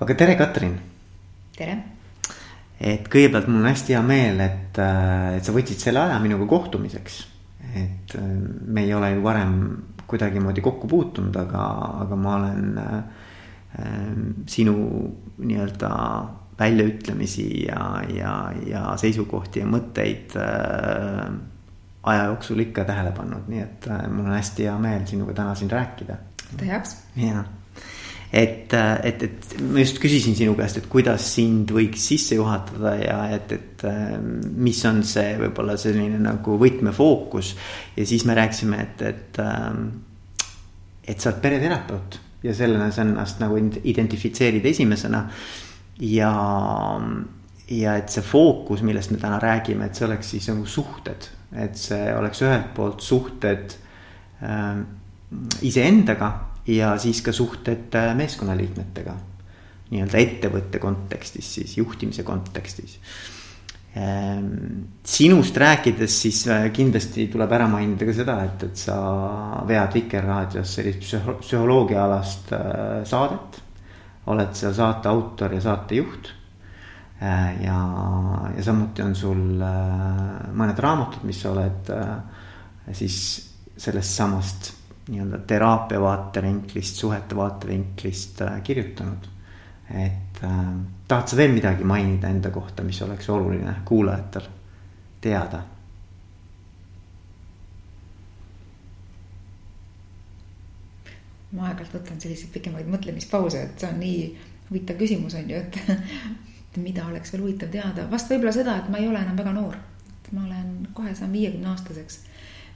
aga tere, Katrin. tere. et kõigepealt mul on hästi hea meel, et, äh, et sa võtsid selle aja minuga kohtumiseks. et äh, me ei ole ju varem kuidagimoodi kokku puutunud, aga, aga ma olen äh, sinu nii-öelda väljaütlemisi ja, ja, ja seisukohti ja mõtteid äh, aja jooksul ikka tähele pannud, nii et äh, mul on hästi hea meel sinuga täna siin rääkida. tahaks. jah, et, et, et ma just küsisin sinu käest, et kuidas sind võiks sisse juhatada ja et, et äh, mis on see võib-olla selline nagu võtmefookus. ja siis me rääkisime, et, et, et sa oled pereterapeut ja sellena sa ennast nagu identifitseerid esimesena ja, ja et see fookus, millest me täna räägime, et see oleks siis nagu suhted, et see oleks ühelt poolt suhted äh, iseendaga ja siis ka suhted äh, meeskonnaliikmetega. nii-öelda ettevõtte kontekstis siis, juhtimise kontekstis ähm,. sinust rääkides siis äh, kindlasti tuleb ära mainida ka seda, et, et sa vead Vikerraadios sellist psühholoogiaalast äh, saadet oled seal saate autor ja saatejuht. Ja, ja samuti on sul mõned raamatud, mis sa oled siis sellest samast nii-öelda teraapia vaatevinklist, suhete vaatevinklist kirjutanud. et tahad sa veel midagi mainida enda kohta, mis oleks oluline kuulajatel teada ma aeg-ajalt võtan selliseid pikemaid mõtlemispause, et see on nii huvitav küsimus on ju, et mida oleks veel huvitav teada, vast võib-olla seda, et ma ei ole enam väga noor. et ma olen kohe saan viiekümne aastaseks,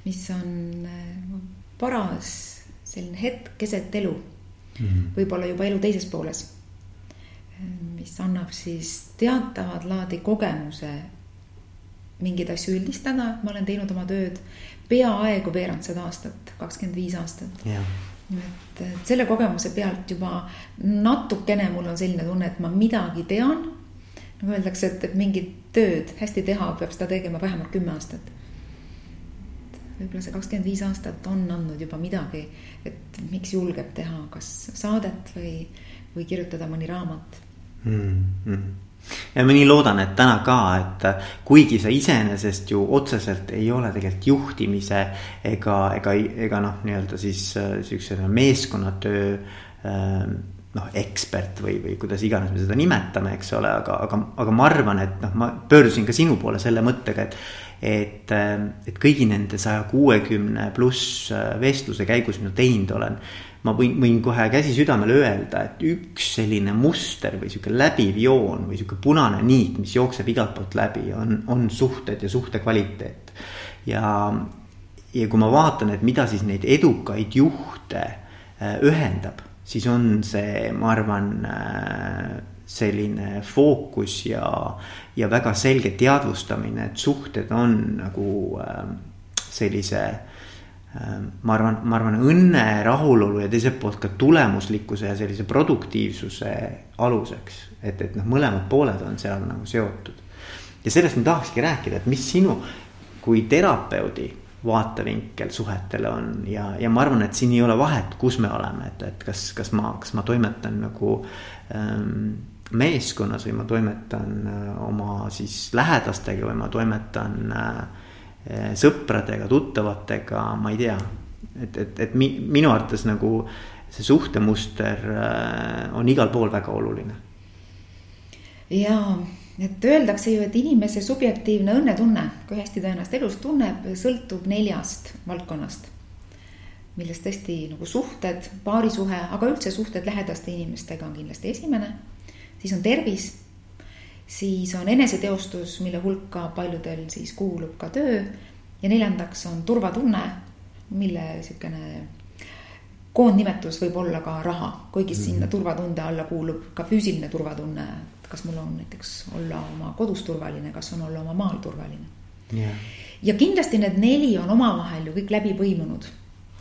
mis on äh, paras selline hetk keset elu mm -hmm.. võib-olla juba elu teises pooles. mis annab siis teatavat laadi kogemuse mingeid asju üldistada, ma olen teinud oma tööd peaaegu veerand sada aastat, kakskümmend viis aastat yeah et, et selle kogemuse pealt juba natukene mul on selline tunne, et ma midagi tean. nagu öeldakse, et, et mingit tööd hästi teha, peab seda tegema vähemalt kümme aastat. Võib-olla see kakskümmend viis aastat on andnud juba midagi, et miks julgeb teha, kas saadet või, või kirjutada mõni raamat mm. -hmm ja ma nii loodan, et täna ka, et kuigi sa iseenesest ju otseselt ei ole tegelikult juhtimise ega, ega, ega noh, nii-öelda siis äh, siukse meeskonnatöö ähm, noh, ekspert või, või kuidas iganes me seda nimetame, eks ole, aga, aga, aga ma arvan, et noh, ma pöördusin ka sinu poole selle mõttega, et. Et, ähm, et kõigi nende saja kuuekümne pluss äh, vestluse käigus, mida teinud olen ma võin, võin kohe käsi südamele öelda, et üks selline muster või sihuke läbiv joon või sihuke punane niit, mis jookseb igalt poolt läbi, on, on suhted ja suhte kvaliteet. ja, ja kui ma vaatan, et mida siis neid edukaid juhte äh, ühendab, siis on see, ma arvan, äh, selline fookus ja, ja väga selge teadvustamine, et suhted on nagu äh, sellise Ehm, ma arvan, ma arvan õnne, rahulolu ja teiselt poolt ka tulemuslikkuse ja sellise produktiivsuse aluseks. et, et noh, mõlemad pooled on seal nagu seotud. ja sellest ma tahakski rääkida, et mis sinu kui terapeudi vaatevinkel suhetele on ja, ja ma arvan, et siin ei ole vahet, kus me oleme, et, et kas, kas ma, kas ma toimetan nagu ähm, meeskonnas või ma toimetan äh, oma siis lähedastega või ma toimetan äh, sõpradega, tuttavatega, ma ei tea. et, et, et mi, minu arvates nagu see suhtemuster eh, on igal pool väga oluline. ja, et öeldakse ju, et inimese subjektiivne õnnetunne, kui hästi ta ennast elus tunneb, sõltub neljast valdkonnast. millest tõesti nagu suhted, paarisuhe, aga üldse suhted lähedaste inimestega on kindlasti esimene. Siis on tervis siis on eneseteostus, mille hulka paljudel siis kuulub ka töö. ja neljandaks on turvatunne, mille sihukene koondnimetus võib olla ka raha, kuigi mm sinna turvatunde alla kuulub ka füüsiline turvatunne. et kas mul on näiteks olla oma kodus turvaline, kas on olla oma maal turvaline yeah.. ja kindlasti need neli on omavahel ju kõik läbi põimunud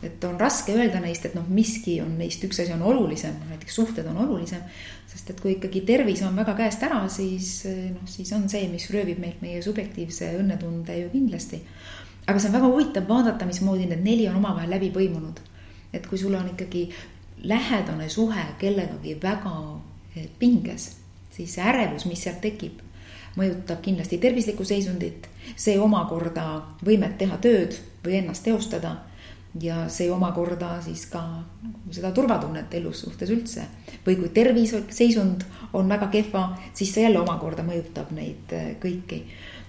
et on raske öelda neist, et noh, miski on neist, üks asi on olulisem, näiteks suhted on olulisem. sest et kui ikkagi tervis on väga käest ära, siis noh, siis on see, mis röövib meilt meie subjektiivse õnnetunde ju kindlasti. aga see on väga huvitav vaadata, mismoodi need neli on omavahel läbi põimunud. et kui sul on ikkagi lähedane suhe kellegagi väga pinges, siis see ärevus, mis sealt tekib, mõjutab kindlasti tervislikku seisundit, see omakorda võimet teha tööd või ennast teostada ja see omakorda siis ka seda turvatunnet elus suhtes üldse. või kui terviseseisund on väga kehva, siis see jälle omakorda mõjutab neid äh, kõiki.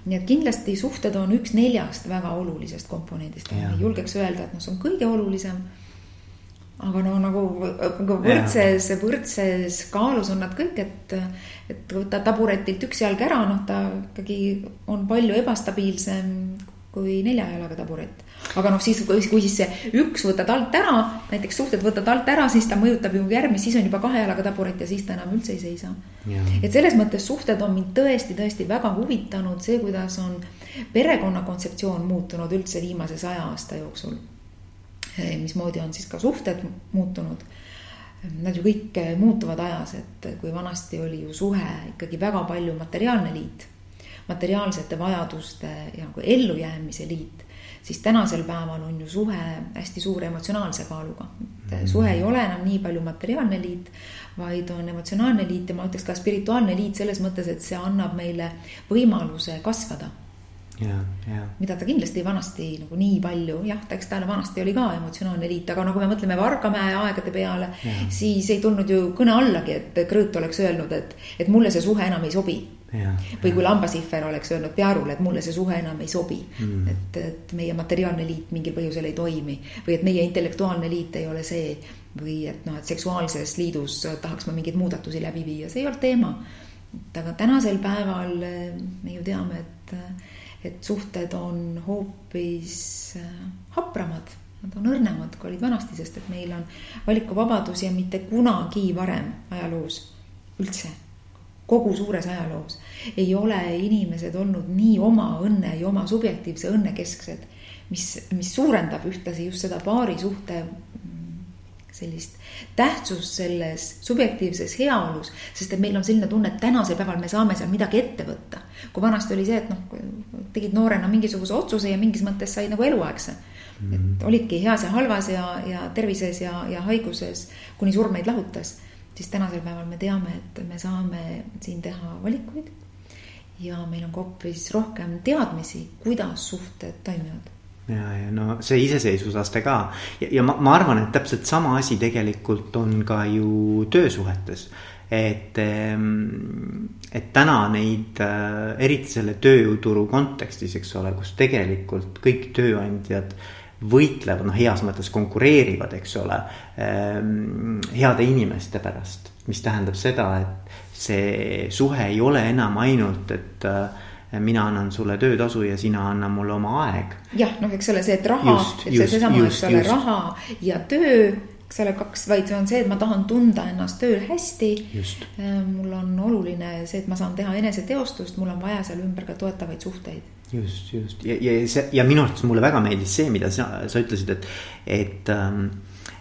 nii et kindlasti suhted on üks neljast väga olulisest komponendist, julgeks öelda, et noh, see on kõige olulisem. aga no nagu, nagu võrdses, võrdses kaalus on nad kõik, et, et võtta taburetilt üks jalg ära, noh, ta ikkagi on palju ebastabiilsem kui nelja jalaga taburet. Aga noh, siis kui, siis see üks võtad alt ära, näiteks suhted võtad alt ära, siis ta mõjutab ju järgmist, siis on juba kahe jalaga taburet ja siis ta enam üldse ei seisa. et selles mõttes suhted on mind tõesti, tõesti väga huvitanud, see, kuidas on perekonna kontseptsioon muutunud üldse viimase saja aasta jooksul. mismoodi on siis ka suhted muutunud Nad ju kõik muutuvad ajas, et kui vanasti oli ju suhe ikkagi väga palju materiaalne liit materiaalsete vajaduste ja nagu ellujäämise liit, siis tänasel päeval on ju suhe hästi suure emotsionaalse kaaluga. et -hmm. suhe ei ole enam nii palju materiaalne liit, vaid on emotsionaalne liit ja ma ütleks ka spirituaalne liit selles mõttes, et see annab meile võimaluse kasvada Ja, ja. mida ta kindlasti vanasti nagu nii palju, jah, eks ta vanasti oli ka emotsionaalne liit, aga no kui me mõtleme Vargamäe aegade peale, siis ei tulnud ju kõne allagi, et Krõõt oleks öelnud, et, et mulle see suhe enam ei sobi või kui lambasihver oleks öelnud Pearule, et mulle see suhe enam ei sobi mm.. et, et meie materiaalne liit mingil põhjusel ei toimi või et meie intellektuaalne liit ei ole see. või et noh, et seksuaalses liidus tahaks ma mingeid muudatusi läbi viia, see ei olnud teema. et aga tänasel päeval me ju teame, et, et suhted on hoopis äh, hapramad nad on õrnemad, kui olid vanasti, sest et meil on valikuvabadus ja mitte kunagi varem ajaloos üldse kogu suures ajaloos ei ole inimesed olnud nii oma õnne ja oma subjektiivse õnne kesksed, mis, mis suurendab ühtlasi just seda paarisuhte mm, sellist tähtsust selles subjektiivses heaolus, sest et meil on selline tunne, et tänasel päeval me saame seal midagi ette võtta. kui vanasti oli see, et noh, tegid noorena mingisuguse otsuse ja mingis mõttes said nagu eluaegse mm. -hmm. et olidki heas ja halvas ja, ja tervises ja, ja haiguses, kuni surm meid lahutas siis tänasel päeval me teame, et me saame siin teha valikuid. ja meil on ka hoopis rohkem teadmisi, kuidas suhted toimivad ja, ja no see iseseisvusaste ka ja, ja ma, ma arvan, et täpselt sama asi tegelikult on ka ju töösuhetes. et, ehm, et täna neid, äh, eriti selle tööjõuturu kontekstis, eks ole, kus tegelikult kõik tööandjad võitlevad, noh, heas mõttes konkureerivad, eks ole, ehm, heade inimeste pärast. mis tähendab seda, et see suhe ei ole enam ainult, et äh, mina annan sulle töötasu ja sina anna mulle oma aeg. jah, noh, eks ole see, et raha, et see seesama, eks ole, raha ja töö ole, kaks, vaid see on see, et ma tahan tunda ennast tööl hästi. Ehm, mul on oluline see, et ma saan teha eneseteostust, mul on vaja seal ümber ka toetavaid suhteid. Just, just. Ja, ja see ja minu arvates mulle väga meeldis see, mida sa, sa ütlesid, et, et ähm,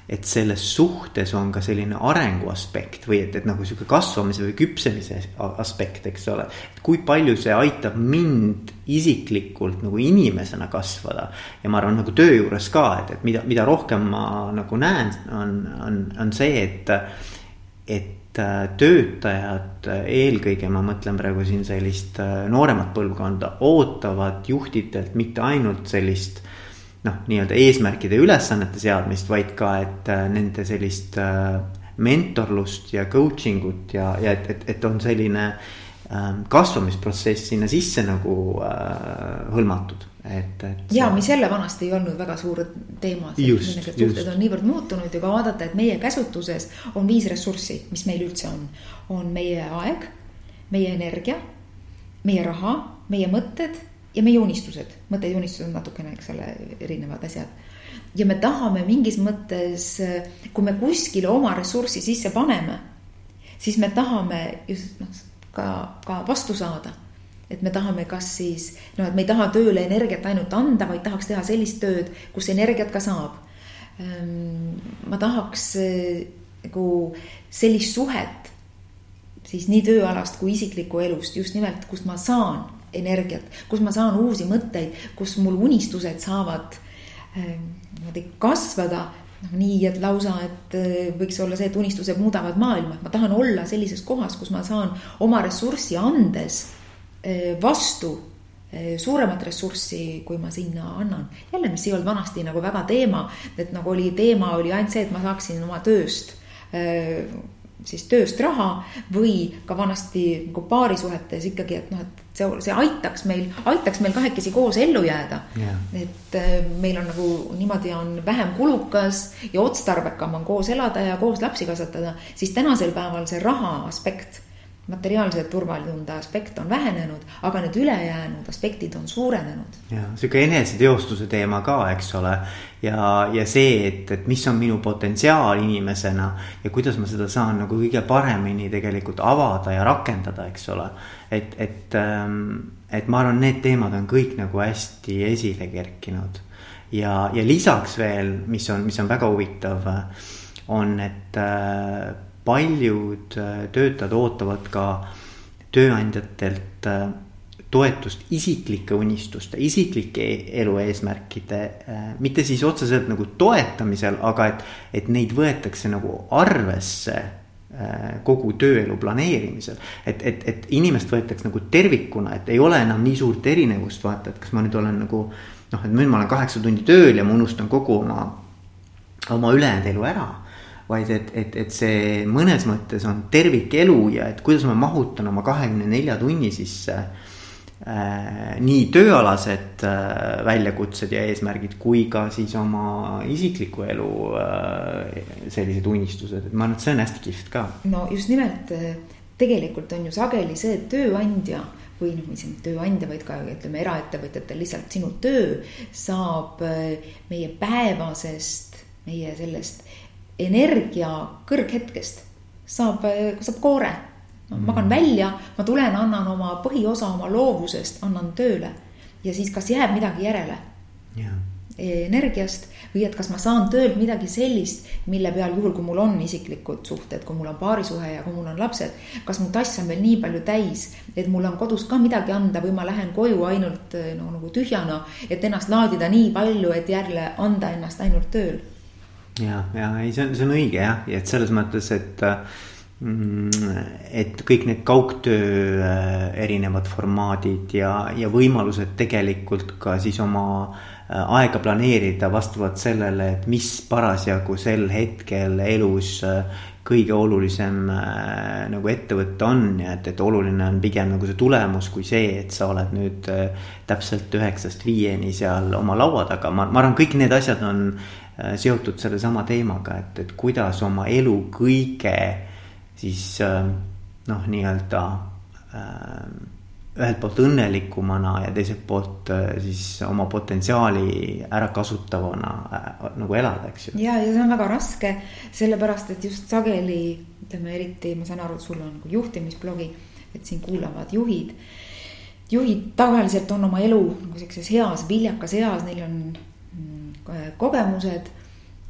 et selles suhtes on ka selline arengu aspekt või et, et nagu sihuke kasvamise või küpsemise aspekt, eks ole. et kui palju see aitab mind isiklikult nagu inimesena kasvada. ja ma arvan nagu töö juures ka, et, et mida, mida rohkem ma nagu näen, on, on, on see, et, et Äh, töötajad, eelkõige ma mõtlen praegu siin sellist äh, nooremat põlvkonda, ootavad juhtidelt mitte ainult sellist. Noh, nii-öelda eesmärkide ja ülesannete seadmist, vaid ka, et nende sellist mentorlust ja coaching ut ja, ja et, et, et on selline ähm, kasvamisprotsess sinna sisse nagu äh, hõlmatud et, et. ja mis jälle vanasti ei olnud väga suur teema. suhted on niivõrd muutunud ja ka vaadata, et meie käsutuses on viis ressurssi, mis meil üldse on. on meie aeg, meie energia, meie raha, meie mõtted ja meie unistused. mõtted ja unistused on natukene, eks ole, erinevad asjad. ja me tahame mingis mõttes, kui me kuskile oma ressurssi sisse paneme, siis me tahame just noh, ka, ka vastu saada et me tahame, kas siis noh, et me ei taha tööle energiat ainult anda, vaid tahaks teha sellist tööd, kus energiat ka saab. Ehm, ma tahaks nagu sellist suhet siis nii tööalast kui isikliku elust just nimelt, kust ma saan energiat, kus ma saan uusi mõtteid, kus mul unistused saavad ehm, niimoodi kasvada noh, nii, et lausa, et võiks olla see, et unistused muudavad maailma, et ma tahan olla sellises kohas, kus ma saan oma ressurssi andes vastu suuremat ressurssi, kui ma sinna annan. jälle, mis ei olnud vanasti nagu väga teema, et nagu oli teema oli ainult see, et ma saaksin oma tööst siis tööst raha või ka vanasti nagu paarisuhetes ikkagi, et noh, et see, see aitaks meil, aitaks meil kahekesi koos ellu jääda yeah.. et meil on nagu niimoodi on vähem kulukas ja otstarbekam on koos elada ja koos lapsi kasvatada, siis tänasel päeval see raha aspekt materiaalse turvalitunde aspekt on vähenenud, aga need ülejäänud aspektid on suurenenud. ja sihuke eneseteostuse teema ka, eks ole. Ja, ja see, et, et mis on minu potentsiaal inimesena ja kuidas ma seda saan nagu kõige paremini tegelikult avada ja rakendada, eks ole. et, et, ähm, et ma arvan, need teemad on kõik nagu hästi esile kerkinud. ja, ja lisaks veel, mis on, mis on väga huvitav, on, et äh, paljud äh, töötajad ootavad ka tööandjatelt äh, toetust isiklike unistuste, isiklike elu eesmärkide, äh, mitte siis otseselt nagu toetamisel, aga et, et neid võetakse nagu arvesse kogu tööelu planeerimisel. et, et, et inimest võetakse nagu tervikuna, et ei ole enam nii suurt erinevust, vaata, et kas ma nüüd olen nagu noh, et nüüd ma olen kaheksa tundi tööl ja ma unustan kogu oma, oma ülejäänud elu ära vaid et, et, et see mõnes mõttes on tervikelu ja et kuidas ma mahutan oma kahekümne nelja tunni sisse äh, nii tööalased äh, väljakutsed ja eesmärgid kui ka siis oma isikliku elu äh, sellised unistused, et ma arvan, et see on hästi kihvt ka. no just nimelt, äh, tegelikult on ju sageli see, et tööandja või noh, mitte ainult tööandja, vaid ka ütleme, eraettevõtjatel lihtsalt sinu töö saab äh, meie päevasest, meie sellest energia kõrghetkest saab, saab koore. Magan välja, ma tulen, annan oma põhiosa oma loovusest, annan tööle. Ja siis kas jääb midagi järele? Yeah. energiast? Või et kas ma saan töölt midagi sellist, mille peal juhul, kui mul on isiklikud suhted, kui mul on paarisuhe ja kui mul on lapsed, kas mu tass on veel nii palju täis, et mul on kodus ka midagi anda või ma lähen koju ainult no, nagu tühjana, et ennast laadida nii palju, et jälle anda ennast ainult tööl? Ja, ja ei, see on, see on õige jah, ja et selles mõttes, et mm, et kõik need kaugtöö äh, erinevad formaadid ja, ja võimalused tegelikult ka siis oma äh, aega planeerida vastavalt sellele, et mis parasjagu sel hetkel elus äh, kõige olulisem nagu ette võtta on ja et, et oluline on pigem nagu see tulemus kui see, et sa oled nüüd täpselt üheksast viieni seal oma laua taga, ma, ma arvan, kõik need asjad on seotud sellesama teemaga, et, et kuidas oma elu kõige siis äh, noh, nii-öelda äh, ühelt poolt õnnelikumana ja teiselt poolt äh, siis oma potentsiaali ära kasutavana äh, nagu elada, eks ju. ja, ja see on väga raske, sellepärast et just sageli ütleme eriti, ma saan aru, et sul on nagu juhtimisblogi, et siin kuulavad juhid. juhid tavaliselt on oma elu sihukeses heas, viljakas eas, neil on mm, kogemused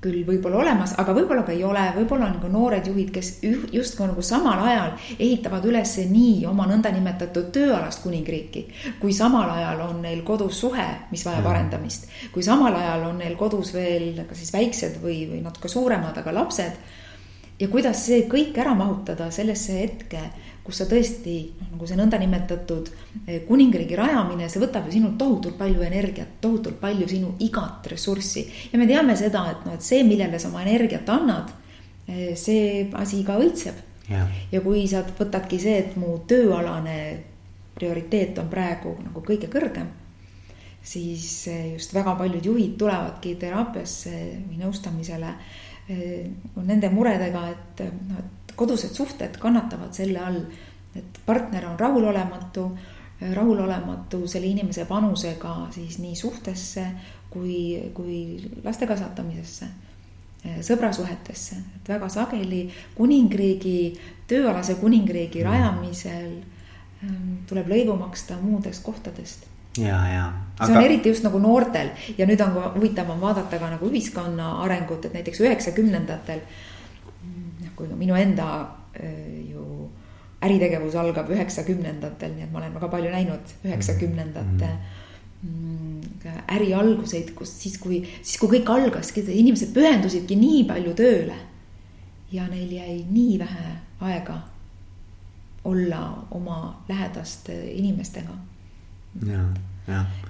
küll võib-olla olemas, aga võib-olla ka ei ole, võib-olla on ka noored juhid, kes justkui nagu samal ajal ehitavad üles nii oma nõndanimetatud tööalast kuningriiki. kui samal ajal on neil kodus suhe, mis vajab arendamist, kui samal ajal on neil kodus veel kas siis väiksed või, või natuke suuremad, aga lapsed. ja kuidas see kõik ära mahutada sellesse hetke kus sa tõesti nagu see nõndanimetatud eh, kuningriigi rajamine, see võtab ju sinult tohutult palju energiat, tohutult palju sinu igat ressurssi. ja me teame seda, et noh, et see, millele sa oma energiat annad, eh, see asi ka õitseb. ja kui sa võtadki see, et mu tööalane prioriteet on praegu nagu kõige kõrgem siis eh, just väga paljud juhid tulevadki teraapiasse või nõustamisele nende muredega, et noh, et kodused suhted kannatavad selle all, et partner on rahulolematu, rahulolematu selle inimese panusega siis nii suhtesse kui, kui laste kasvatamisesse sõbrasuhetesse, et väga sageli kuningriigi, tööalase kuningriigi mm. rajamisel ähm, tuleb lõivu maksta muudest kohtadest. ja, ja aga.... see on eriti just nagu noortel ja nüüd on huvitavam vaadata ka nagu ühiskonna arengut, et näiteks üheksakümnendatel kui ka minu enda ju äritegevus algab üheksakümnendatel, nii et ma olen väga palju näinud üheksakümnendate mm, äri alguseid, kus siis, kui, siis kui kõik algaski, inimesed pühendusidki nii palju tööle. ja neil jäi nii vähe aega olla oma lähedaste inimestega.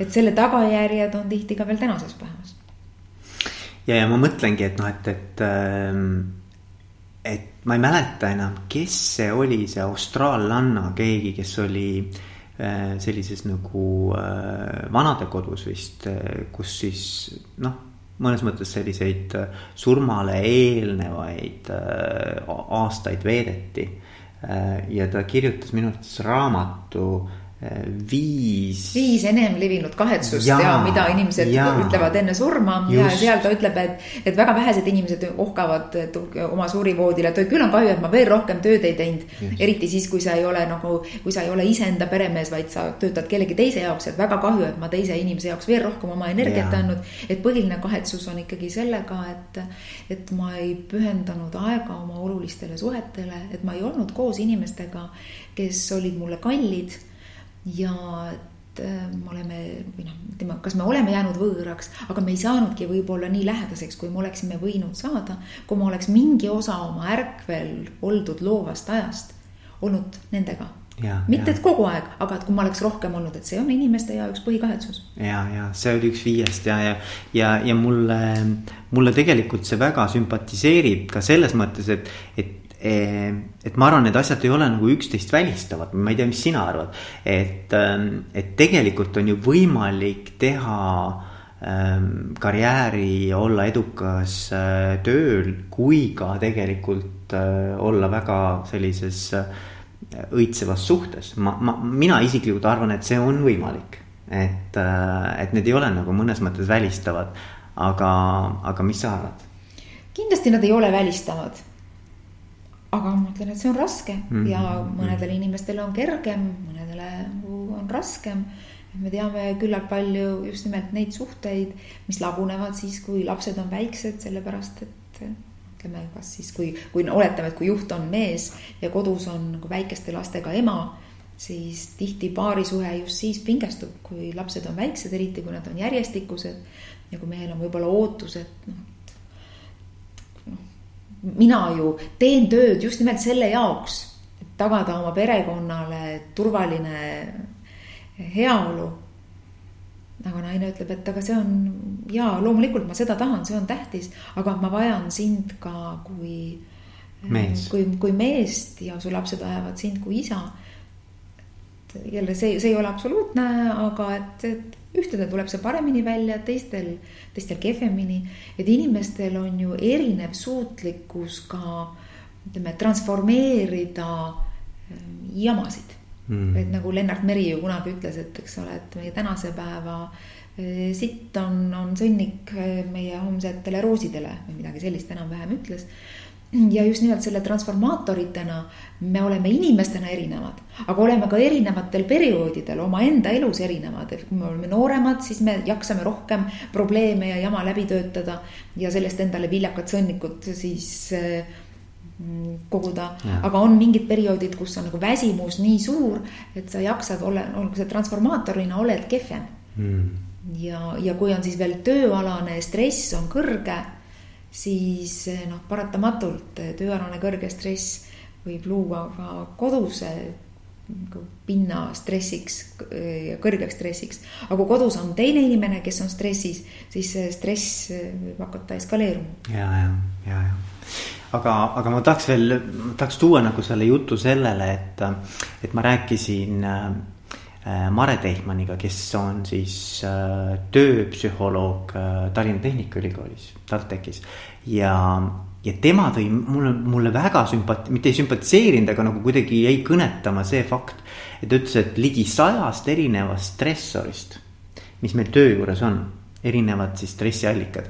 et selle tagajärjed on tihti ka veel tänases päevas. ja, ja ma mõtlengi, et noh, et, et ähm, ma ei mäleta enam, kes see oli, see austraallanna keegi, kes oli äh, sellises nagu äh, vanadekodus vist, äh, kus siis noh, mõnes mõttes selliseid surmale eelnevaid aastaid veedeti. ja ta kirjutas minu arvates raamatu viis. viis enem levinud kahetsust ja, ja mida inimesed ja, ütlevad enne surma just. ja seal ta ütleb, et, et väga vähesed inimesed ohkavad oma suurivoodile, et küll on kahju, et ma veel rohkem tööd ei teinud. eriti siis, kui sa ei ole nagu, kui sa ei ole iseenda peremees, vaid sa töötad kellegi teise jaoks, et väga kahju, et ma teise inimese jaoks veel rohkem oma energiat andnud. et põhiline kahetsus on ikkagi sellega, et, et ma ei pühendanud aega oma olulistele suhetele, et ma ei olnud koos inimestega, kes olid mulle kallid ja et äh, me oleme või noh, ütleme, kas me oleme jäänud võõraks, aga me ei saanudki võib-olla nii lähedaseks, kui me oleksime võinud saada. kui ma oleks mingi osa oma ärkvel oldud loovast ajast olnud nendega. mitte, et kogu aeg, aga et kui ma oleks rohkem olnud, et see on inimeste ja üks põhikahetsus. ja, ja see oli üks viiest ja, ja, ja, ja mulle, mulle tegelikult see väga sümpatiseerib ka selles mõttes, et, et et ma arvan, need asjad ei ole nagu üksteist välistavad, ma ei tea, mis sina arvad. et, ähm, et tegelikult on ju võimalik teha ähm, karjääri olla edukas äh, tööl, kui ka tegelikult äh, olla väga sellises äh, õitsevas suhtes. ma, ma, mina isiklikult arvan, et see on võimalik. et, et need ei ole nagu mõnes mõttes välistavad. aga, aga mis sa arvad? kindlasti nad ei ole välistavad aga ma ütlen, et see on raske mm -hmm. ja mõnedele inimestele on kergem, mõnedele on raskem. me teame küllalt palju just nimelt neid suhteid, mis lagunevad siis, kui lapsed on väiksed, sellepärast et ütleme, kas siis kui, kui oletame, et kui juht on mees ja kodus on nagu väikeste lastega ema, siis tihti paarisuhe just siis pingestub, kui lapsed on väiksed, eriti kui nad on järjestikused. ja kui mehel on võib-olla ootus, et noh, mina ju teen tööd just nimelt selle jaoks, et tagada oma perekonnale turvaline heaolu. aga naine ütleb, et aga see on jaa, loomulikult ma seda tahan, see on tähtis, aga ma vajan sind ka kui mees. kui, kui meest ja su lapsed vajavad sind kui isa. jälle see, see ei ole absoluutne, aga et, et ühtedel tuleb see paremini välja, teistel, teistel kehvemini. et inimestel on ju erinev suutlikkus ka ütleme, transformeerida ähm, jamasid. Mm.. et nagu Lennart Meri ju kunagi ütles, et eks ole, et meie tänase päeva äh, sitt on, on sõnnik äh, meie homsetele roosidele või midagi sellist enam-vähem ütles ja just nimelt selle transformaatoritena me oleme inimestena erinevad, aga oleme ka erinevatel perioodidel omaenda elus erinevad, et kui me oleme nooremad, siis me jaksame rohkem probleeme ja jama läbi töötada ja sellest endale viljakat sõnnikut siis mm, koguda. aga on mingid perioodid, kus on nagu väsimus nii suur, et sa jaksad olla, olgu sa transformaatorina oled kehvem. Mm.. ja, ja kui on siis veel tööalane stress on kõrge siis eh, noh, paratamatult eh, tööalane kõrge stress võib luua ka koduse nagu pinna stressiks eh, ja kõrgeks stressiks. aga kui kodus on teine inimene, kes on stressis, siis see stress võib hakata eskaleeruma. ja, ja, ja, ja aga, aga ma tahaks veel, tahaks tuua nagu selle jutu sellele, et, et ma rääkisin Mare Teihmaniga, kes on siis äh, tööpsühholoog äh, Tallinna Tehnikaülikoolis, TalTechis. ja, ja tema tõi mulle, mulle väga sümpat-, mitte ei sümpatiseerinud, aga nagu kuidagi jäi kõnetama see fakt. et ta ütles, et ligi sajast erinevast stressorist, mis meil töö juures on, erinevad siis stressiallikad.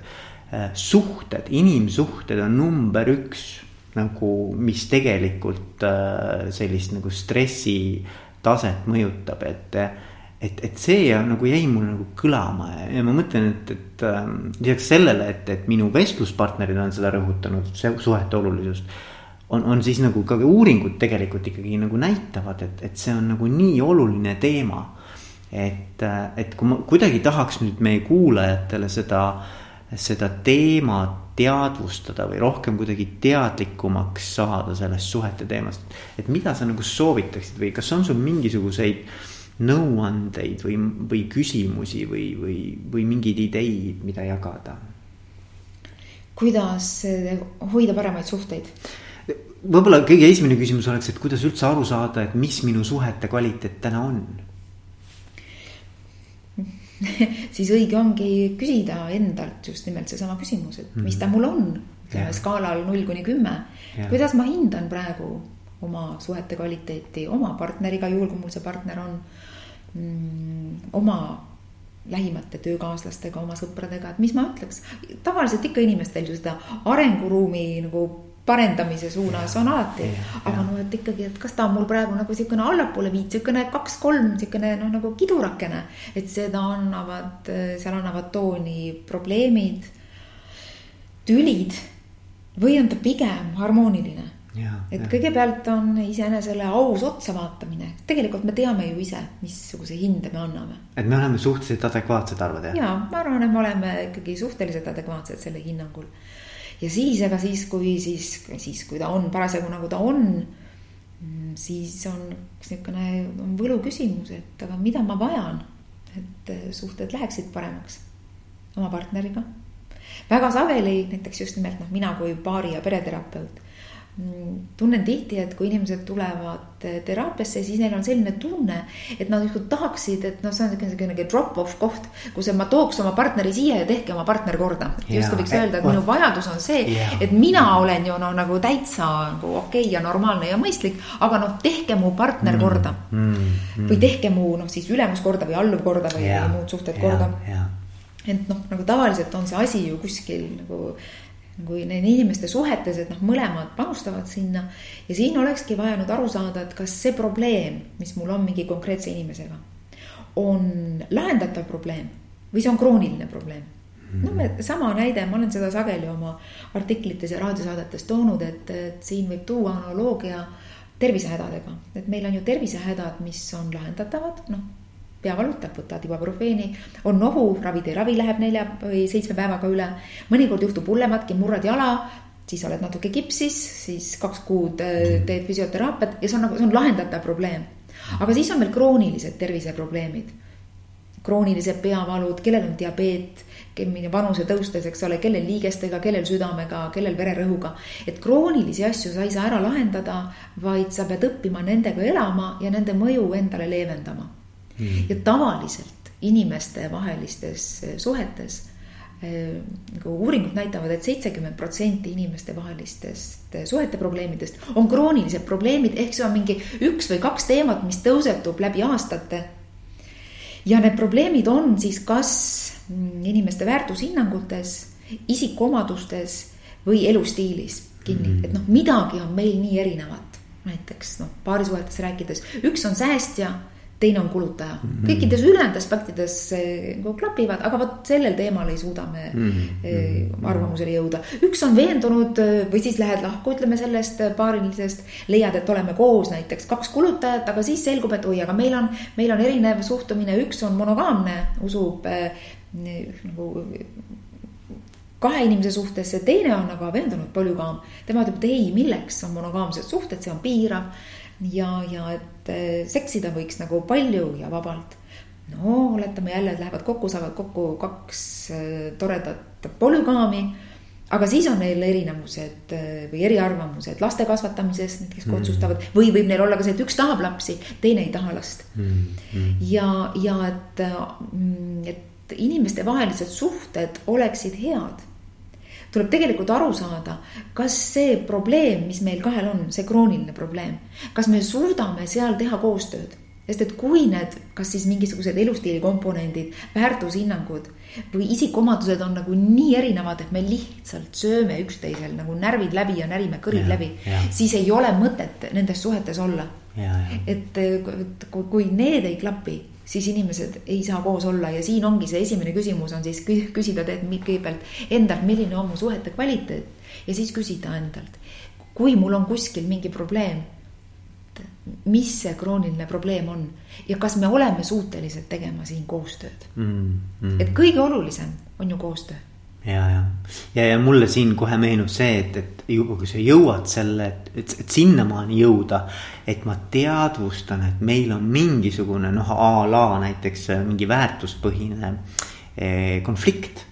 suhted, inimsuhted on number üks nagu, mis tegelikult sellist nagu stressi taset mõjutab, et. et, et see nagu jäi mul nagu kõlama ja ma mõtlen, et, et äh, lisaks sellele, et, et minu vestluspartnerid on seda rõhutanud, suhete olulisust. on, on siis nagu ka uuringud tegelikult ikkagi nagu näitavad, et, et see on nagu nii oluline teema. et, et kui ma kuidagi tahaks nüüd meie kuulajatele seda, seda teemat teadvustada või rohkem kuidagi teadlikumaks saada sellest suhete teemast. et mida sa nagu soovitaksid või kas on sul mingisuguseid nõuandeid või, või küsimusi või, või, või mingeid ideid, mida jagada? kuidas hoida paremaid suhteid? võib-olla kõige esimene küsimus oleks, et kuidas üldse aru saada, et mis minu suhete kvaliteet täna on siis õige ongi küsida endalt just nimelt seesama küsimus, et mis ta mul on. ütleme skaalal null kuni kümme, kuidas ma hindan praegu oma suhete kvaliteeti oma partneriga, juhul kui mul see partner on mm,. oma lähimate töökaaslastega, oma sõpradega, et mis ma ütleks, tavaliselt ikka inimestel ju seda arenguruumi nagu parendamise suunas on alati. aga no et ikkagi, et kas ta on mul praegu nagu sihukene allapoole viit, sihukene kaks-kolm, sihukene noh, nagu kidurakene. et seda annavad, seal annavad tooni probleemid, tülid või on ta pigem harmooniline. et ja. kõigepealt on iseenesele aus otsa vaatamine, tegelikult me teame ju ise, missuguse hinde me anname. et me oleme suhteliselt adekvaatsed, arvad jah? ja ma arvan, et me oleme ikkagi suhteliselt adekvaatsed selle hinnangul ja siis, ega siis, kui siis, siis kui ta on parasjagu nagu ta on, mm, siis on niisugune võluküsimus, et aga mida ma vajan, et äh, suhted läheksid paremaks oma partneriga. väga sageli näiteks just nimelt noh, mina kui paari ja pereterapeut tunnen tihti, et kui inimesed tulevad teraapiasse, siis neil on selline tunne, et nad justkui tahaksid, et noh, see on niisugune drop-off koht, kus ma tooks oma partneri siia ja tehke oma partner korda. justkui võiks öelda, et minu vajadus on see, et mina olen ju no nagu täitsa nagu okei okay ja normaalne ja mõistlik, aga noh, tehke mu partner mm, korda mm,. Mm. või tehke mu noh, siis ülemus korda või alluv korda või, või muud suhted korda. et noh, nagu tavaliselt on see asi ju kuskil nagu nagu nende inimeste suhetes, et noh, mõlemad panustavad sinna. ja siin olekski vaja nüüd aru saada, et kas see probleem, mis mul on mingi konkreetse inimesega, on lahendatav probleem või see on krooniline probleem. no me, sama näide, ma olen seda sageli oma artiklites ja raadiosaadetes toonud, et, et siin võib tuua analoogia tervisehädadega, et meil on ju tervisehädad, mis on lahendatavad, noh pea valutab, võtad ibuprofeeni, on nohu, ravid ei ravi, läheb nelja või seitsme päevaga üle. mõnikord juhtub hullematki, murrad jala, siis oled natuke kipsis, siis kaks kuud äh, teed füsioteraapiat ja see on nagu, see on lahendatav probleem. aga siis on meil kroonilised terviseprobleemid. kroonilised peavalud, kellel on diabeet, vanuse tõustes, eks ole, kellel liigestega, kellel südamega, kellel vererõhuga. et kroonilisi asju sa ei saa ära lahendada, vaid sa pead õppima nendega elama ja nende mõju endale leevendama mm.. ja tavaliselt inimestevahelistes eh, suhetes eh, nagu uuringud näitavad et, et seitsekümmend protsenti inimestevahelistest eh, suhete probleemidest on kroonilised probleemid, ehk see on mingi üks või kaks teemat, mis tõusetub läbi aastate. ja need probleemid on siis kas mm, inimeste väärtushinnangutes, isikuomadustes või elustiilis kinni mm., et noh, midagi on meil nii erinevat. näiteks noh, paarisuhetes rääkides, üks on säästja teine on kulutaja mm. -hmm. kõikides ülejäänud aspektides nagu klapivad, aga vot sellel teemal ei suuda me mm -hmm. arvamusele jõuda. üks on veendunud eh, või siis lähed lahku, ütleme sellest paarilisest, leiad, et oleme koos näiteks kaks kulutajat, aga siis selgub, et oi, aga meil on, meil on erinev suhtumine, üks on monogaamne, usub nagu kahe inimese suhtes, teine on aga veendunud polügaam. tema ütleb, et ei, milleks on monogaamsed suhted, see on piirav ja, ja et eh, seksida võiks nagu palju ja vabalt. no oletame jälle, et lähevad kokku, saavad kokku kaks eh, toredat polügaami. aga siis on neil erinevused eh, või eriarvamused laste kasvatamises, kes mm. otsustavad või võib neil olla ka see, et üks tahab lapsi, teine ei taha last mm.. Mm. ja, ja et, mm, et inimestevahelised suhted oleksid head tuleb tegelikult aru saada, kas see probleem, mis meil kahel on, see krooniline probleem, kas me suudame seal teha koostööd? Sest et kui need, kas siis mingisugused elustiili komponendid, väärtushinnangud või isikuomadused on nagu nii erinevad, et me lihtsalt sööme üksteisel nagu närvid läbi ja närime kõrid ja, läbi, siis ei ole mõtet nendes suhetes olla. et kui, kui need ei klapi, siis inimesed ei saa koos olla ja siin ongi see esimene küsimus on siis küsida kõigepealt endalt, milline on mu suhete kvaliteet ja siis küsida endalt, kui mul on kuskil mingi probleem, mis see krooniline probleem on ja kas me oleme suutelised tegema siin koostööd mm,. Mm. et kõige olulisem on ju koostöö. Ja, ja, ja, ja mulle siin kohe meenub see, et, et juba kui sa jõuad selle, et, et, sinnamaani jõuda. et ma teadvustan, et meil on mingisugune noh, a la näiteks mingi väärtuspõhine eh, konflikt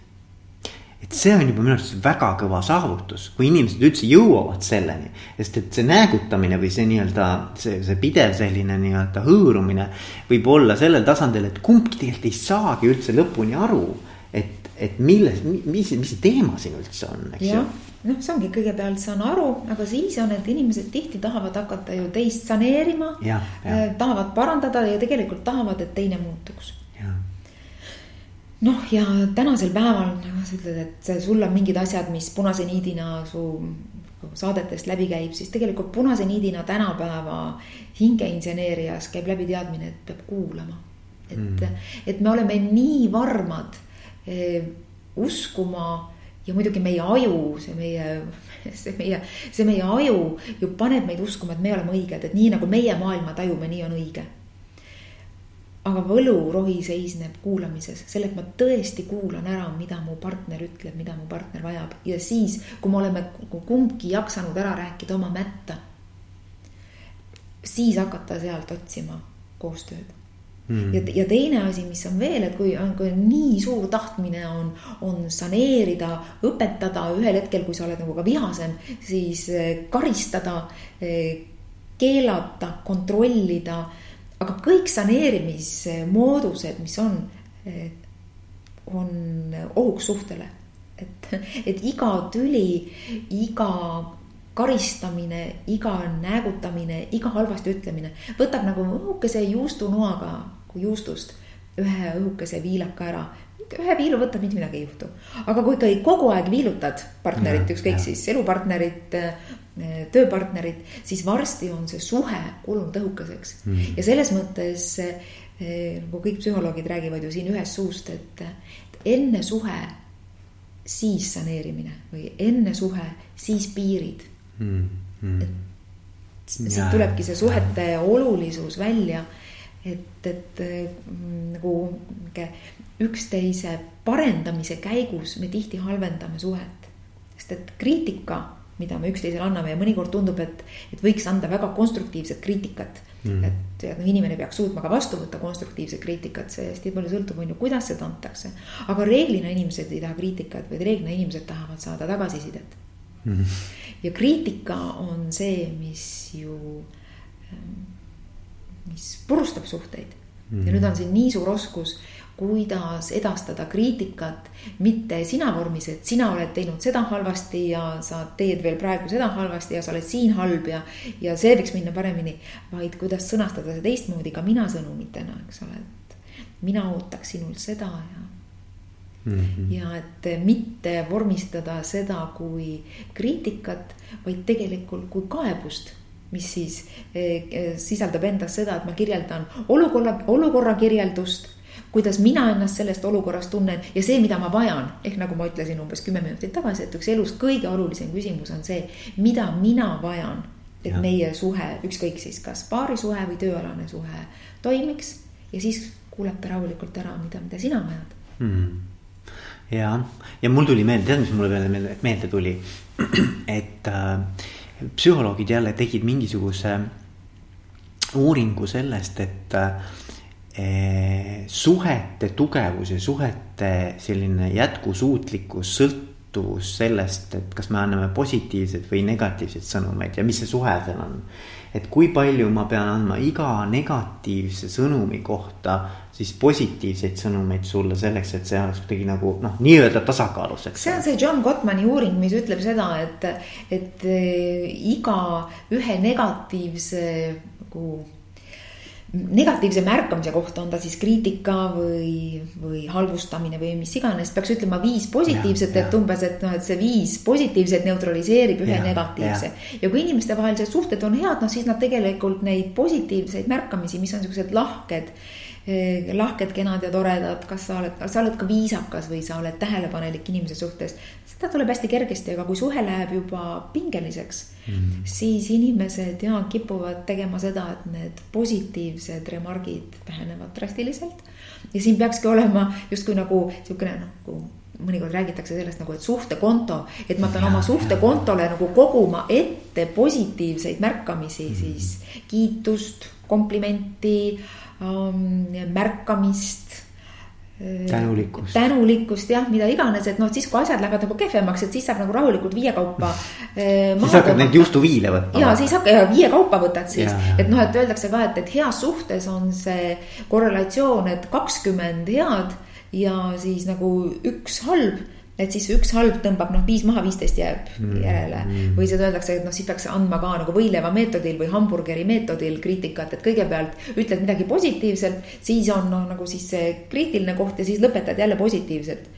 et see on juba minu arust väga kõva saavutus, kui inimesed üldse jõuavad selleni. sest et see näägutamine või see nii-öelda see, see pidev selline nii-öelda hõõrumine võib olla sellel tasandil, et kumbki tegelikult ei saagi üldse lõpuni aru. et, et milles, mis, mis see teema siin üldse on, eks ju noh, see ongi kõigepealt saan aru, aga siis on, et inimesed tihti tahavad hakata ju teist saneerima. Eh, tahavad parandada ja tegelikult tahavad, et teine muutuks noh, ja tänasel päeval nagu sa ütled, et sul on mingid asjad, mis punase niidina su saadetest läbi käib, siis tegelikult punase niidina tänapäeva hingeinseneerias käib läbi teadmine, et peab kuulama. et mm., et me oleme nii varmad uskuma ja muidugi meie aju, see meie, see meie, see meie aju ju paneb meid uskuma, et me oleme õiged, et nii nagu meie maailma tajume, nii on õige aga võlurohi seisneb kuulamises, selle, et ma tõesti kuulan ära, mida mu partner ütleb, mida mu partner vajab ja siis, kui me oleme kumbki jaksanud ära rääkida oma mätta. siis hakata sealt otsima koostööd. Ja, ja teine asi, mis on veel, et kui on, kui nii suur tahtmine on, on saneerida, õpetada ühel hetkel, kui sa oled nagu ka vihasem, siis eh, karistada, eh, keelata, kontrollida aga kõik saneerimismoodused, mis on, on ohuks suhtele. et, et iga tüli, iga karistamine, iga näägutamine, iga halvasti ütlemine võtab nagu õhukese juustunoaga, kui juustust ühe õhukese viilaka ära ühe viilu võtad, mitte midagi ei juhtu. aga kui ikkagi kogu aeg viilutad partnerit, ükskõik siis elupartnerit, Eh, tööpartnerit, siis varsti on see suhe kulunud õhukeseks mm. -hmm. ja selles mõttes eh, nagu kõik psühholoogid räägivad ju siin ühest suust, et enne suhe, siis saneerimine või enne suhe, siis piirid mm. -hmm. et siit tulebki see suhete olulisus välja, et, et mm, nagu üksteise parendamise käigus me tihti halvendame suhet, sest et kriitika mida me üksteisele anname ja mõnikord tundub, et, et võiks anda väga konstruktiivset kriitikat mm.. et, et noh, inimene peaks suutma ka vastu võtta konstruktiivset kriitikat, see hästi palju sõltub, on ju, kuidas seda antakse. aga reeglina inimesed ei taha kriitikat, vaid reeglina inimesed tahavad saada tagasisidet mm.. Ja kriitika on see, mis ju, ähm, mis purustab suhteid mm. ja nüüd on siin nii suur oskus kuidas edastada kriitikat, mitte sina vormis, et sina oled teinud seda halvasti ja sa teed veel praegu seda halvasti ja sa oled siin halb ja, ja see võiks minna paremini. vaid kuidas sõnastada see teistmoodi ka mina sõnumitena, eks ole, et mina ootaks sinult seda ja Mm -hmm. ja et mitte vormistada seda kui kriitikat, vaid tegelikult kui kaebust, mis siis eh, eh, sisaldab endas seda, et ma kirjeldan olukorra, olukorra kirjeldust kuidas mina ennast sellest olukorrast tunnen ja see, mida ma vajan. ehk nagu ma ütlesin umbes kümme minutit tagasi, et üks elus kõige olulisem küsimus on see, mida mina vajan. et ja. meie suhe, ükskõik siis kas paarisuhe või tööalane suhe toimiks ja siis kuulata rahulikult ära, mida, mida sina vajad hmm. Ja, ja mul tuli meelde, tead, mis mulle veel meelde, tuli, et äh, psühholoogid jälle tegid mingisuguse uuringu sellest, et äh, Eh, suhete tugevus ja suhete selline jätkusuutlikkus, sõltuvus sellest, et kas me anname positiivseid või negatiivseid sõnumeid ja mis see suhe seal on. et kui palju ma pean andma iga negatiivse sõnumi kohta siis positiivseid sõnumeid sulle selleks, et see oleks kuidagi nagu noh, nii-öelda tasakaalus, eks. see on see John Gottmani uuring, mis ütleb seda, et, et eh, iga ühe negatiivse nagu negatiivse märkamise kohta, on ta siis kriitika või, või halvustamine või mis iganes, peaks ütlema viis positiivset, et umbes, et noh, et see viis positiivset neutraliseerib ühe ja, negatiivse. ja kui inimestevahelised suhted on head, noh siis nad tegelikult neid positiivseid märkamisi, mis on siuksed lahked lahked, kenad ja toredad, kas sa oled, sa oled ka viisakas või sa oled tähelepanelik inimese suhtes. seda tuleb hästi kergesti, aga kui suhe läheb juba pingeliseks mm., siis inimesed ja kipuvad tegema seda, et need positiivsed remargid vähenevad drastiliselt. ja siin peakski olema justkui nagu noh, nagu mõnikord räägitakse sellest nagu, et suhtekonto, et ma pean oma suhtekontole nagu koguma ette positiivseid märkamisi mm., siis kiitust, komplimenti märkamist tänulikkust. tänulikkust jah, mida iganes, et noh, siis kui asjad lähevad nagu kehvemaks, et siis saab nagu rahulikult viiekaupa äh,. siis hakkad neid juustuviile võtma. ja siis hakka ja viiekaupa võtad siis, et noh, et öeldakse ka, et, et heas suhtes on see korrelatsioon, et kakskümmend head ja siis nagu üks halb et siis üks halb tõmbab noh, viis maha, viisteist jääb mm. järele mm.. või siis öeldakse, et noh, siis peaks andma ka nagu võileiva meetodil või hamburgeri meetodil kriitikat, et kõigepealt ütled midagi positiivselt. siis on noh, nagu siis see kriitiline koht ja siis lõpetad jälle positiivselt.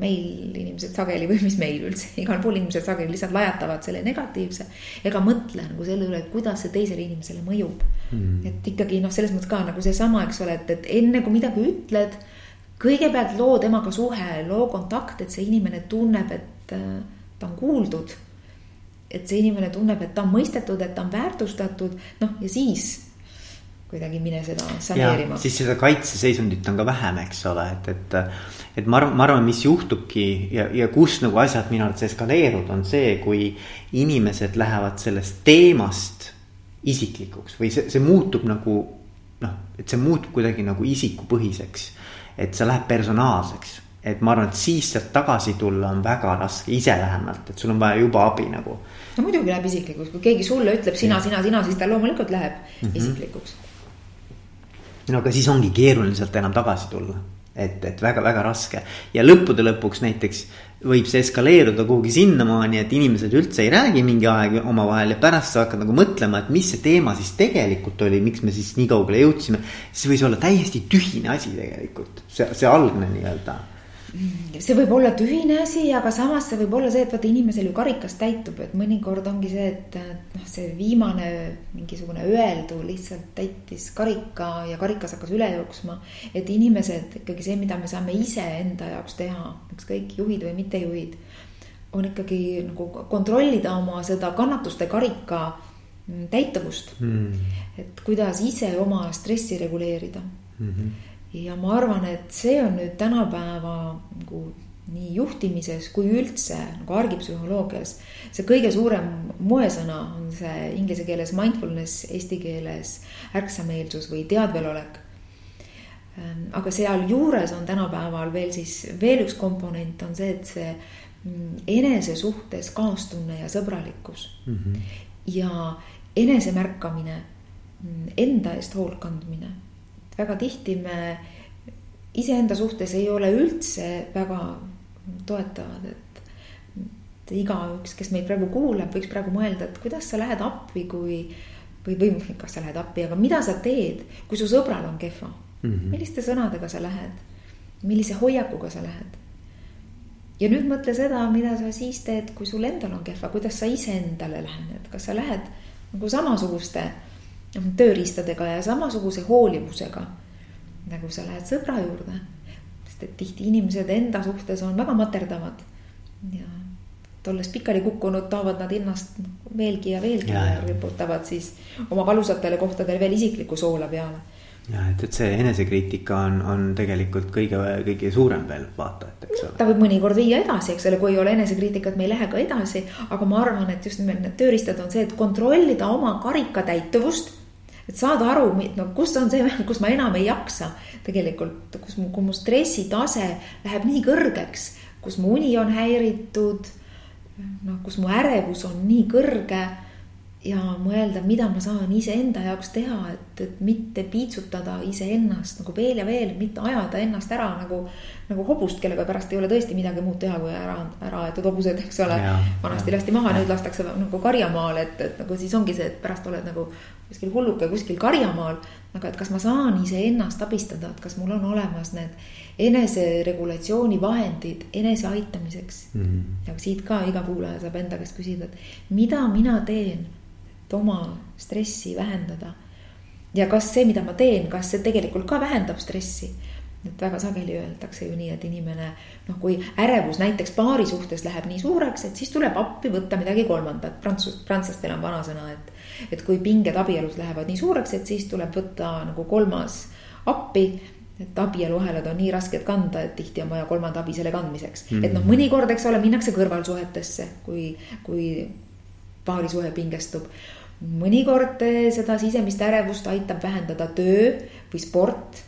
meil inimesed sageli või mis meil üldse, igal pool inimesed sageli lihtsalt lajatavad selle negatiivse. ega mõtle nagu selle üle, kuidas see teisele inimesele mõjub mm.. et ikkagi noh, selles mõttes ka nagu seesama, eks ole, et, et enne kui midagi ütled kõigepealt loo temaga suhe, loo kontakt, et see inimene tunneb, et äh, ta on kuuldud. et see inimene tunneb, et ta on mõistetud, et ta on väärtustatud, noh ja siis kuidagi mine seda saneerima. siis seda kaitseseisundit on ka vähem, eks ole, et, et. et ma arvan, ma arvan, mis juhtubki ja, ja kus nagu asjad minu arvates eskaleeruvad, on see, kui inimesed lähevad sellest teemast isiklikuks või see, see muutub nagu noh, et see muutub kuidagi nagu isikupõhiseks et see läheb personaalseks. et ma arvan, et siis sealt tagasi tulla on väga raske, ise vähemalt, et sul on vaja juba abi nagu. no muidugi läheb isiklikuks, kui keegi sulle ütleb sina, sina, sina, siis ta loomulikult läheb mm -hmm. isiklikuks. no aga siis ongi keeruline sealt enam tagasi tulla et, et väga-väga raske ja lõppude lõpuks näiteks võib see eskaleeruda kuhugi sinnamaani, et inimesed üldse ei räägi mingi aeg omavahel ja pärast sa hakkad nagu mõtlema, et mis see teema siis tegelikult oli, miks me siis nii kaugele jõudsime. see võis olla täiesti tühine asi tegelikult, see, see algne nii-öelda see võib olla tühine asi, aga samas see võib olla see, et vaata inimesel ju karikas täitub, et mõnikord ongi see, et noh, see viimane mingisugune öeldu lihtsalt täitis karika ja karikas hakkas üle jooksma. et inimesed ikkagi see, mida me saame ise enda jaoks teha, ükskõik juhid või mittejuhid, on ikkagi nagu kontrollida oma seda kannatuste karika täituvust mm.. et kuidas ise oma stressi reguleerida mm. -hmm ja ma arvan, et see on nüüd tänapäeva nagu nii juhtimises kui üldse nagu argipsühholoogias. see kõige suurem moesõna on see inglise keeles mindfulness, eesti keeles ärksameelsus või teadvelolek. Ähm, aga sealjuures on tänapäeval veel siis veel üks komponent on see, et see mm, enese suhtes kaastunne ja sõbralikkus mm. -hmm. ja enesemärkamine, mm, enda eest hoolt kandmine väga tihti me iseenda suhtes ei ole üldse väga toetavad, et. et igaüks, kes meid praegu kuulab, võiks praegu mõelda, et kuidas sa lähed appi, kui. või, või kas sa lähed appi, aga mida sa teed, kui su sõbral on kehva mm. -hmm. milliste sõnadega sa lähed, millise hoiakuga sa lähed. ja nüüd mõtle seda, mida sa siis teed, kui sul endal on kehva, kuidas sa iseendale lähened, kas sa lähed nagu samasuguste tööriistadega ja samasuguse hoolivusega. nagu sa lähed sõbra juurde, sest et tihti inimesed enda suhtes on väga materdavad. ja olles pikali kukkunud, toovad nad ennast veelgi ja veelgi ja, ja riputavad siis oma valusatele kohtadele veel isiklikku soola peale ja et, et see enesekriitika on, on tegelikult kõige, kõige suurem veel vaatajat, eks ole. ta võib mõnikord viia edasi, eks ole, kui ei ole enesekriitikat, me ei lähe ka edasi. aga ma arvan, et just nimelt need tööriistad on see, et kontrollida oma karika täituvust et saada aru, no kus on see, kus ma enam ei jaksa tegelikult, kus mu, kui mu stressitase läheb nii kõrgeks, kus mu uni on häiritud. noh, kus mu ärevus on nii kõrge ja mõelda, mida ma saan iseenda jaoks teha, et, et mitte piitsutada iseennast nagu veel ja veel, mitte ajada ennast ära nagu. nagu hobust, kellega pärast ei ole tõesti midagi muud teha, kui ära, ära aetud hobused, eks ole. vanasti lasti maha, nüüd lastakse nagu karjamaale, et, et nagu siis ongi see, et pärast oled nagu kuskil hulluke kuskil karjamaal. aga et kas ma saan iseennast abistada, et kas mul on olemas need eneseregulatsiooni vahendid enese aitamiseks mm. -hmm. ja siit ka iga kuulaja saab enda käest küsida, et mida mina teen et oma stressi vähendada. ja kas see, mida ma teen, kas see tegelikult ka vähendab stressi? et väga sageli öeldakse ju nii, et inimene noh, kui ärevus näiteks paari suhtes läheb nii suureks, et siis tuleb appi võtta midagi kolmandat. Prantsus, prantslastel on vanasõna, et, et kui pinged abielus lähevad nii suureks, et siis tuleb võtta nagu kolmas appi et abieluahelad on nii rasked kanda, et tihti on vaja kolmanda abi selle kandmiseks mm. -hmm. et noh, mõnikord, eks ole, minnakse kõrvalsuhetesse, kui, kui paarisuhe pingestub. Mõnikord seda sisemist ärevust aitab vähendada töö või sport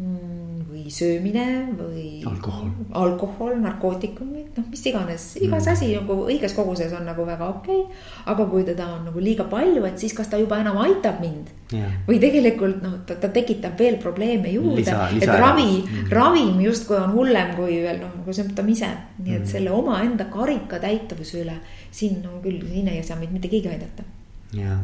Mm, või söömine või. alkohol. alkohol, narkootikumid, noh, mis iganes, igas mm. asi nagu õiges koguses on nagu väga okei okay,. aga kui teda on nagu liiga palju, et siis kas ta juba enam aitab mind yeah.. või tegelikult noh, ta, ta tekitab veel probleeme juurde, et ravi mm., ravim justkui on hullem kui veel noh, nagu sümptom ise. nii et mm. selle omaenda karika täituvuse üle, siin on no, küll, siin ei saa meid mitte keegi aidata. Jah,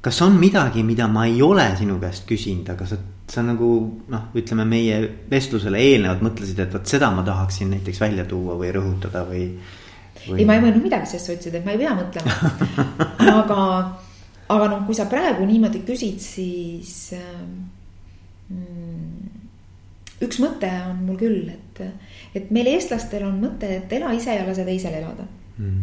kas on midagi, mida ma ei ole sinu käest küsinud, aga sa sa nagu noh, ütleme meie vestlusele eelnevalt mõtlesid, et vot seda ma tahaksin näiteks välja tuua või rõhutada või, või.... ei, ma ei mõelnud midagi, sest sa ütlesid, et ma ei pea mõtlema. Aga, aga noh, kui sa praegu niimoodi küsid, siis mm, üks mõte on mul küll, et, et meil, eestlastel on mõte, et ela ise ja lase teisel elada. Mm.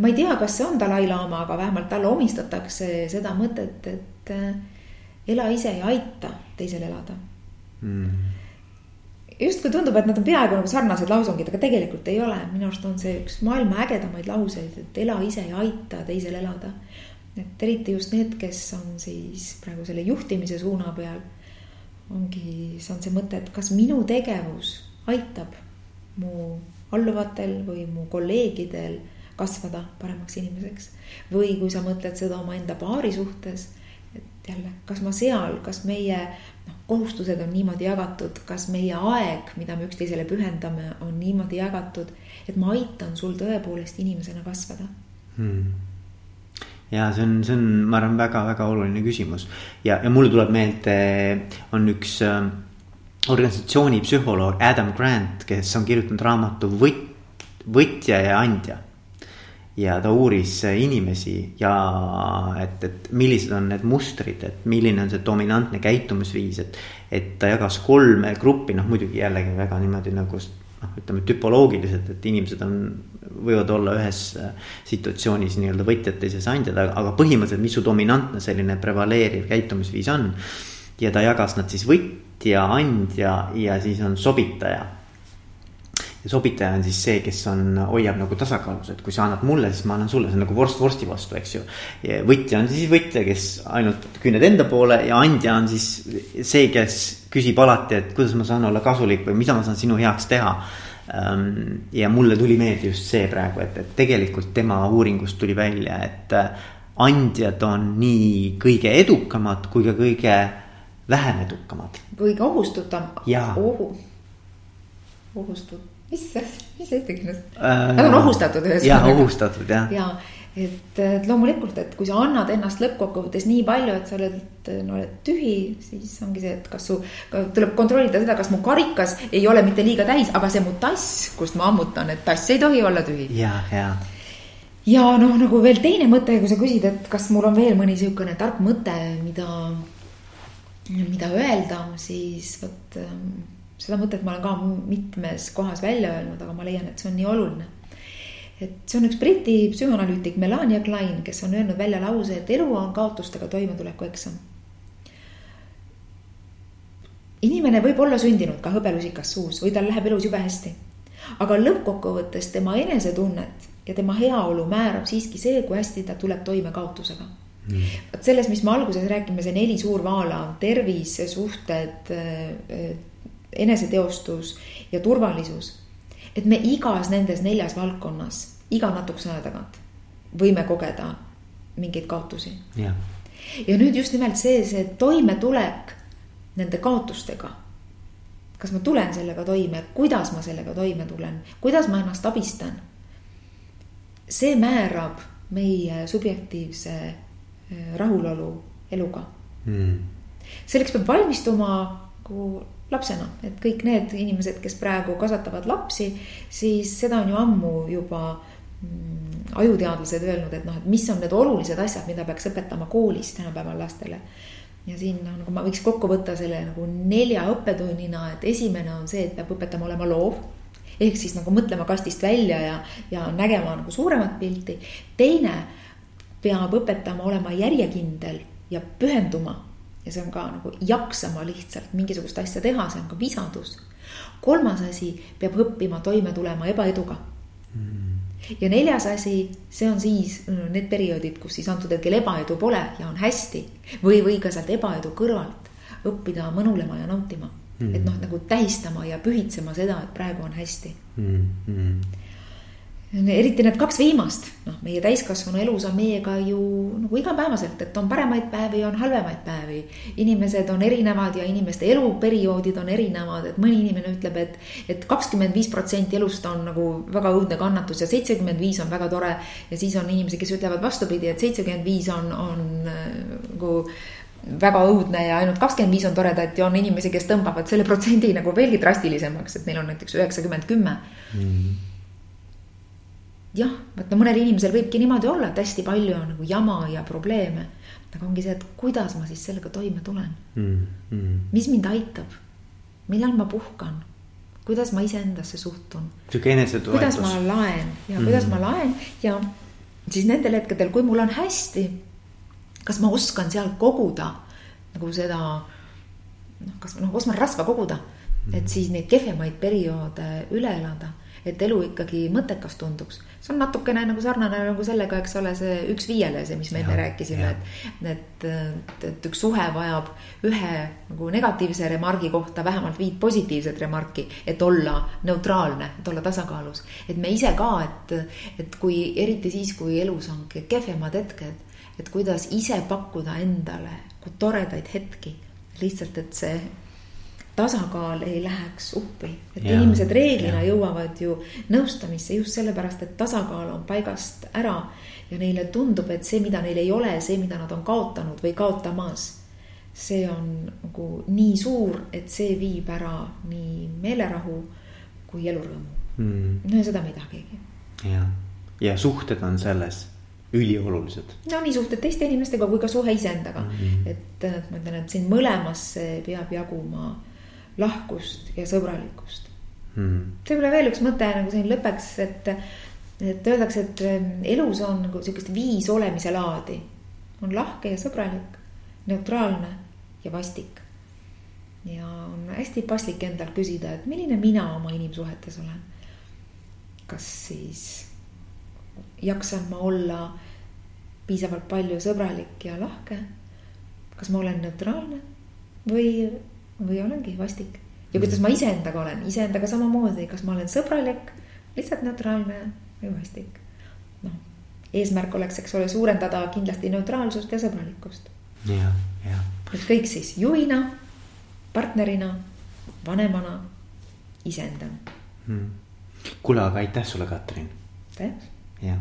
Ma ei tea, kas see on Dalai-laama, aga vähemalt talle omistatakse seda mõtet, et ela ise ja aita teisel elada mm.. justkui tundub, et nad on peaaegu nagu sarnased lausungid, aga tegelikult ei ole, minu arust on see üks maailma ägedamaid lauseid, et ela ise ja aita teisel elada. et eriti just need, kes on siis praegu selle juhtimise suuna peal. ongi, see on see mõte, et kas minu tegevus aitab mu alluvatel või mu kolleegidel kasvada paremaks inimeseks. või kui sa mõtled seda omaenda paari suhtes jälle, kas ma seal, kas meie noh, kohustused on niimoodi jagatud, kas meie aeg, mida me üksteisele pühendame, on niimoodi jagatud, et ma aitan sul tõepoolest inimesena kasvada? Hmm. Ja see on, see on, ma arvan, väga-väga oluline küsimus. Ja, ja mulle tuleb meelde, on üks äh, organisatsiooni psühholoog Adam Grant, kes on kirjutanud raamatu Võt-, võtja ja andja ja ta uuris inimesi ja et, et millised on need mustrid, et milline on see dominantne käitumisviis, et. et ta jagas kolme gruppi, noh muidugi jällegi väga niimoodi nagu noh, ütleme tüpoloogiliselt, et inimesed on, võivad olla ühes situatsioonis nii-öelda võtjad, teises andjad, aga põhimõtteliselt, mis su dominantne selline prevaleeriv käitumisviis on. ja ta jagas nad siis võtja, andja ja siis on sobitaja ja sobitaja on siis see, kes on, hoiab nagu tasakaalus, et kui sa annad mulle, siis ma annan sulle, see on nagu vorst vorsti vastu, eks ju. võtja on siis võtja, kes ainult küüned enda poole ja andja on siis see, kes küsib alati, et kuidas ma saan olla kasulik või mida ma saan sinu heaks teha. Ehm, ja mulle tuli meelde just see praegu, et, et tegelikult tema uuringust tuli välja, et äh, andjad on nii kõige edukamad kui ka kõige vähem edukamad. kõige ohustutam. ohu, ohustud mis, mis see ütleks nüüd äh,? Nad on ohustatud ühesõnaga. jah, ohustatud jah. ja et, et loomulikult, et kui sa annad ennast lõppkokkuvõttes nii palju, et sa oled, no oled tühi, siis ongi see, et kas su, tuleb kontrollida seda, kas mu karikas ei ole mitte liiga täis, aga see mu tass, kust ma ammutan, et tass ei tohi olla tühi. ja, ja. ja noh, nagu veel teine mõte, kui sa küsid, et kas mul on veel mõni sihukene tark mõte, mida, mida öelda, siis vot seda mõtet ma olen ka mitmes kohas välja öelnud, aga ma leian, et see on nii oluline. et see on üks Briti psühhoanalüütik Melania Klein, kes on öelnud välja lause, et elu on kaotustega toimetuleku eksam. inimene võib olla sündinud ka hõbelusikas suus või tal läheb elus jube hästi. aga lõppkokkuvõttes tema enesetunnet ja tema heaolu määrab siiski see, kui hästi ta tuleb toime kaotusega mm.. vot selles, mis me alguses räägime, see neli suurvaala, tervis, suhted eneseteostus ja turvalisus. et me igas nendes neljas valdkonnas iga natukese aja tagant võime kogeda mingeid kaotusi. ja nüüd just nimelt see, see toimetulek nende kaotustega. kas ma tulen sellega toime, kuidas ma sellega toime tulen, kuidas ma ennast abistan. see määrab meie subjektiivse äh, rahulolu eluga mm.. selleks peab valmistuma nagu lapsena, et kõik need inimesed, kes praegu kasvatavad lapsi, siis seda on ju ammu juba mm, ajuteadlased öelnud, et noh, et mis on need olulised asjad, mida peaks õpetama koolis tänapäeval lastele. ja siin noh, nagu ma võiks kokku võtta selle nagu nelja õppetunnina, et esimene on see, et peab õpetama olema loov ehk siis nagu mõtlema kastist välja ja, ja nägema nagu suuremat pilti. teine peab õpetama olema järjekindel ja pühenduma ja see on ka nagu jaksama lihtsalt mingisugust asja teha, see on ka visadus. kolmas asi peab õppima toime tulema ebaeduga mm. ja neljas asi, see on siis need perioodid, kus siis antud hetkel ebaedu pole ja on hästi või, või ka sealt ebaedu kõrvalt õppida mõnulema ja nautima mm.. et noh, nagu tähistama ja pühitsema seda, et praegu on hästi mm. -hmm eriti need kaks viimast, noh, meie täiskasvanu elus on meiega ju nagu igapäevaselt, et on paremaid päevi, on halvemaid päevi. inimesed on erinevad ja inimeste eluperioodid on erinevad, et mõni inimene ütleb, et, et kakskümmend viis protsenti elust on nagu väga õudne kannatus ja seitsekümmend viis on väga tore. ja siis on inimesi, kes ütlevad vastupidi, et seitsekümmend viis on, on nagu väga õudne ja ainult kakskümmend viis on toredat ja on inimesi, kes tõmbavad selle protsendi nagu veelgi drastilisemaks, et neil on näiteks üheksakümmend kümme. Mhm. Jah, no mõnel inimesel võibki niimoodi olla, et hästi palju on nagu jama ja probleeme. aga ongi see, et kuidas ma siis sellega toime tulen mm. -hmm. mis mind aitab, millal ma puhkan, kuidas ma iseendasse suhtun. sihuke enesetoetus. kuidas ma laen ja mm -hmm. kuidas ma laen ja siis nendel hetkedel, kui mul on hästi kas ma oskan seal koguda nagu seda noh, kas noh, oskan rasva koguda, et mhm. siis neid kehvemaid perioode üle elada, et elu ikkagi mõttekas tunduks. See on natukene nagu sarnane nagu sellega, eks ole, see üks viiele, see, mis me enne rääkisime, et, et, et, et üks suhe vajab ühe nagu negatiivse remargi kohta vähemalt viit positiivset remarki, et olla neutraalne, et olla tasakaalus. et me ise ka, et, et kui eriti siis, kui elus on kehvemad hetked et kuidas ise pakkuda endale toredaid hetki. lihtsalt, et see tasakaal ei läheks uppi, et ja, inimesed reeglina ja. jõuavad ju nõustamisse just sellepärast, et tasakaal on paigast ära. ja neile tundub, et see, mida neil ei ole, see, mida nad on kaotanud või kaotamas. see on nagu nii suur, et see viib ära nii meelerahu kui elurõõmu mm.. no ja seda me ei taha keegi. ja, ja suhted on selles üliolulised. no nii suhted teiste inimestega kui ka suhe iseendaga mm. -hmm. et, et ma ütlen, et siin mõlemasse peab jaguma lahkust ja sõbralikkust mm. -hmm. võib-olla veel üks mõte nagu siin lõppeks, et, et öeldakse, et elus on nagu sihukest viis olemise laadi. on lahke ja sõbralik, neutraalne ja vastik. ja on hästi paslik endalt küsida, et milline mina oma inimsuhetes olen. kas siis jaksan ma olla piisavalt palju sõbralik ja lahke? kas ma olen neutraalne või, või olengi vastik? ja kuidas ma iseendaga olen, iseendaga samamoodi, kas ma olen sõbralik, lihtsalt neutraalne või vastik? noh, eesmärk oleks, eks ole, suurendada kindlasti neutraalsust ja sõbralikkust. jah, jah. ükskõik siis juhina, partnerina, vanemana, iseendana hmm.. kuule, aga aitäh sulle, Katrin. aitäh Yeah.